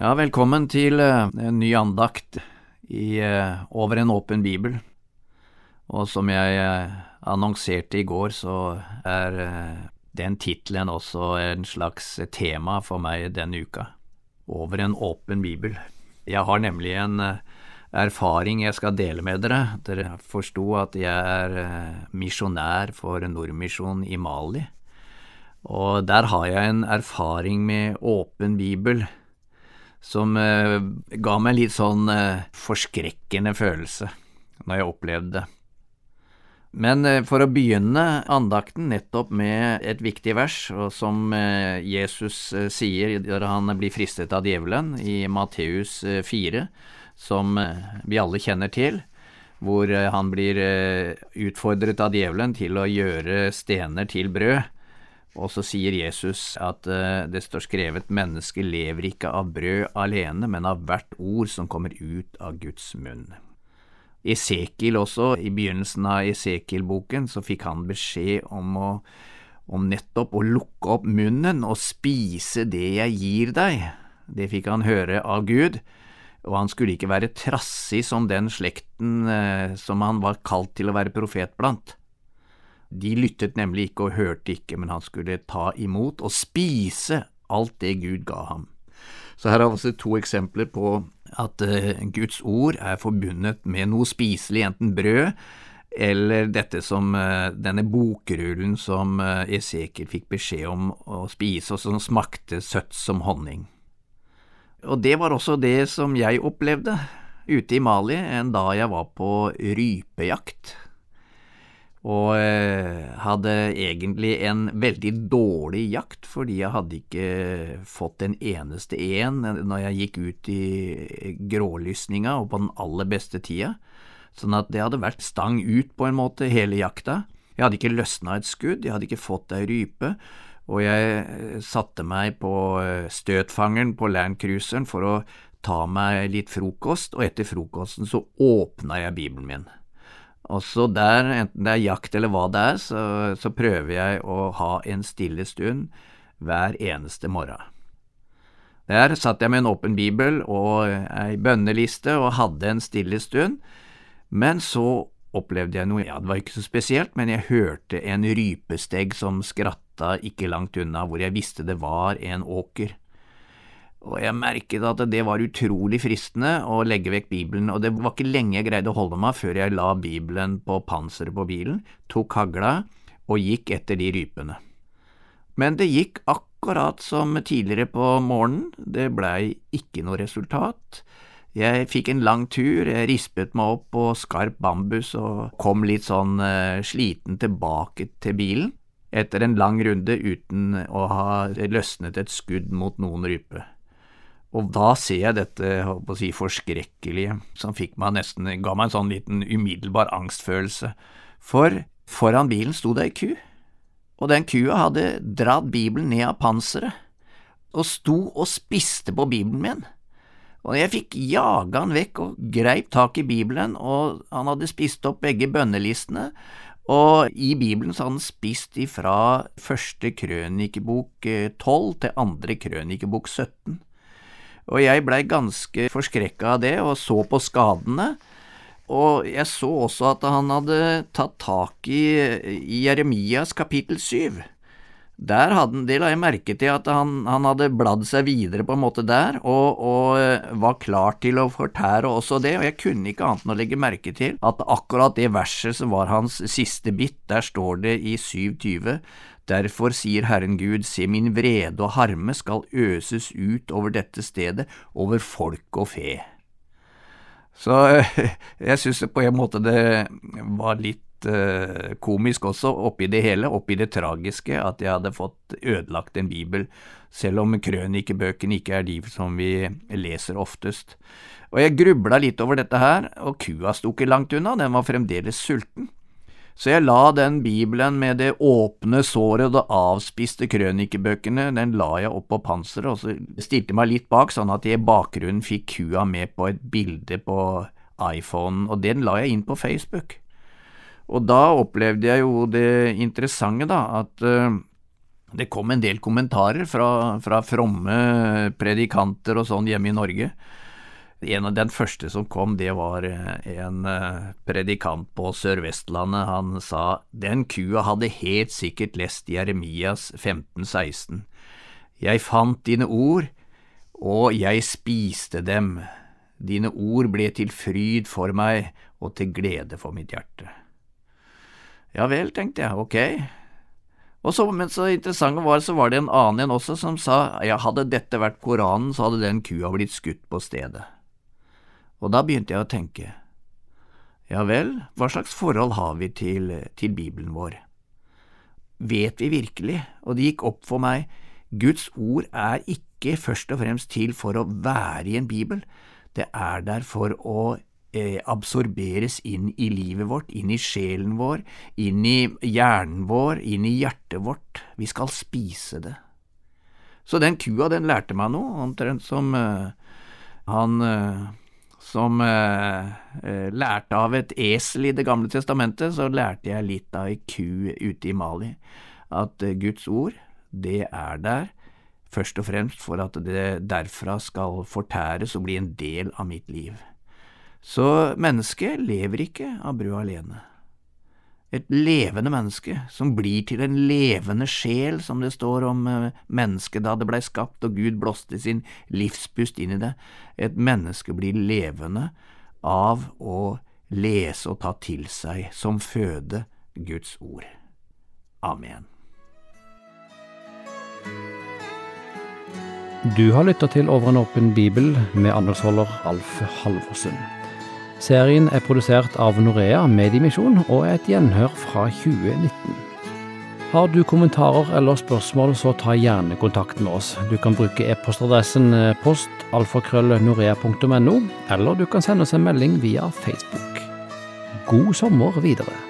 Ja, velkommen til eh, en ny andakt i eh, Over en åpen bibel. Og som jeg eh, annonserte i går, så er den tittelen også en slags tema for meg denne uka. Over en åpen bibel. Jeg har nemlig en erfaring jeg skal dele med dere. Dere forsto at jeg er misjonær for Nordmisjon i Mali. Og der har jeg en erfaring med åpen bibel som eh, ga meg litt sånn eh, forskrekkende følelse når jeg opplevde det. Men eh, for å begynne andakten nettopp med et viktig vers, og som eh, Jesus eh, sier når han blir fristet av djevelen i Matteus 4, eh, som vi alle kjenner til, hvor han blir utfordret av djevelen til å gjøre stener til brød. Og så sier Jesus at uh, det står skrevet mennesket lever ikke av brød alene, men av hvert ord som kommer ut av Guds munn. Esekiel også, i begynnelsen av Esekiel-boken, så fikk han beskjed om, å, om nettopp å lukke opp munnen og spise det jeg gir deg. Det fikk han høre av Gud, og han skulle ikke være trassig som den slekten uh, som han var kalt til å være profet blant. De lyttet nemlig ikke og hørte ikke, men han skulle ta imot og spise alt det Gud ga ham. Så her har vi altså to eksempler på at uh, Guds ord er forbundet med noe spiselig, enten brød eller dette som uh, denne bokrullen som uh, Esekiel fikk beskjed om å spise, og som smakte søtt som honning. Og det var også det som jeg opplevde ute i Mali en dag jeg var på rypejakt og eh, hadde egentlig en veldig dårlig jakt, fordi jeg hadde ikke fått en eneste en når jeg gikk ut i grålysninga og på den aller beste tida, sånn at det hadde vært stang ut på en måte hele jakta. Jeg hadde ikke løsna et skudd, jeg hadde ikke fått ei rype, og jeg eh, satte meg på eh, støtfangeren på landcruiseren for å ta meg litt frokost, og etter frokosten så åpna jeg bibelen min. Og så der, enten det er jakt eller hva det er, så, så prøver jeg å ha en stille stund hver eneste morgen. Der satt jeg med en åpen bibel og ei bønneliste og hadde en stille stund, men så opplevde jeg noe, ja, det var ikke så spesielt, men jeg hørte en rypesteg som skratta ikke langt unna, hvor jeg visste det var en åker og jeg merket at det var utrolig fristende å legge vekk Bibelen, og det var ikke lenge jeg greide å holde meg før jeg la Bibelen på panseret på bilen, tok hagla og gikk etter de rypene. Men det gikk akkurat som tidligere på morgenen, det blei ikke noe resultat. Jeg fikk en lang tur, jeg rispet meg opp på skarp bambus og kom litt sånn uh, sliten tilbake til bilen, etter en lang runde uten å ha løsnet et skudd mot noen rype. Og da ser jeg dette å si, forskrekkelige som fikk meg nesten, ga meg en sånn liten umiddelbar angstfølelse. For foran bilen sto det ei ku, og den kua hadde dratt Bibelen ned av panseret og sto og spiste på Bibelen min. Og jeg fikk jaga han vekk og greip tak i Bibelen, og han hadde spist opp begge bønnelistene, og i Bibelen så hadde han spist ifra første krønikebok eh, tolv til andre krønikebok 17 og jeg blei ganske forskrekka av det og så på skadene. Og jeg så også at han hadde tatt tak i, i Jeremias kapittel syv. Der hadde, det la jeg merke til at han, han, hadde bladd seg videre på en måte der, og, og, var klar til å fortære også det, og jeg kunne ikke annet enn å legge merke til at akkurat det verset som var hans siste bit, der står det i 720, Derfor sier Herren Gud, se min vrede og harme skal øses ut over dette stedet, over folk og fe. Så jeg synes på en måte det var litt uh, komisk også, oppi det hele, oppi det tragiske, at jeg hadde fått ødelagt en bibel, selv om krønikebøkene ikke er de som vi leser oftest. Og jeg grubla litt over dette her, og kua sto ikke langt unna, den var fremdeles sulten. Så jeg la den bibelen med det åpne såret og det avspiste krønikebøkene, den la jeg opp på panseret, og så stilte meg litt bak, sånn at jeg i bakgrunnen fikk kua med på et bilde på iPhonen, og den la jeg inn på Facebook. Og da opplevde jeg jo det interessante, da, at uh, Det kom en del kommentarer fra, fra fromme predikanter og sånn hjemme i Norge. En av Den første som kom, det var en predikant på Sør-Vestlandet. Han sa den kua hadde helt sikkert lest Jeremias 1516. Jeg fant dine ord, og jeg spiste dem. Dine ord ble til fryd for meg og til glede for mitt hjerte. Ja vel, tenkte jeg, ok. Og så, Men så interessant var så var det en annen en også som sa ja, hadde dette vært Koranen, så hadde den kua blitt skutt på stedet. Og da begynte jeg å tenke, ja vel, hva slags forhold har vi til, til Bibelen vår? Vet vi virkelig, og det gikk opp for meg, Guds ord er ikke først og fremst til for å være i en bibel, det er der for å eh, absorberes inn i livet vårt, inn i sjelen vår, inn i hjernen vår, inn i hjertet vårt. Vi skal spise det. Så den kua, den lærte meg noe, omtrent som eh, han uh, som eh, lærte av et esel i Det gamle testamentet, så lærte jeg litt av ei ku ute i Mali. At Guds ord, det er der først og fremst for at det derfra skal fortæres og bli en del av mitt liv. Så mennesket lever ikke av brød alene. Et levende menneske som blir til en levende sjel, som det står om eh, mennesket da det blei skapt og Gud blåste sin livspust inn i det. Et menneske blir levende av å lese og ta til seg som føde Guds ord. Amen. Du har lytta til Over en åpen bibel med andelsholder Alf Halvorsen. Serien er produsert av Norea Mediemisjon og er et gjenhør fra 2019. Har du kommentarer eller spørsmål, så ta gjerne kontakt med oss. Du kan bruke e-postadressen eh, postalfakrøllnorea.no, eller du kan sende oss en melding via Facebook. God sommer videre.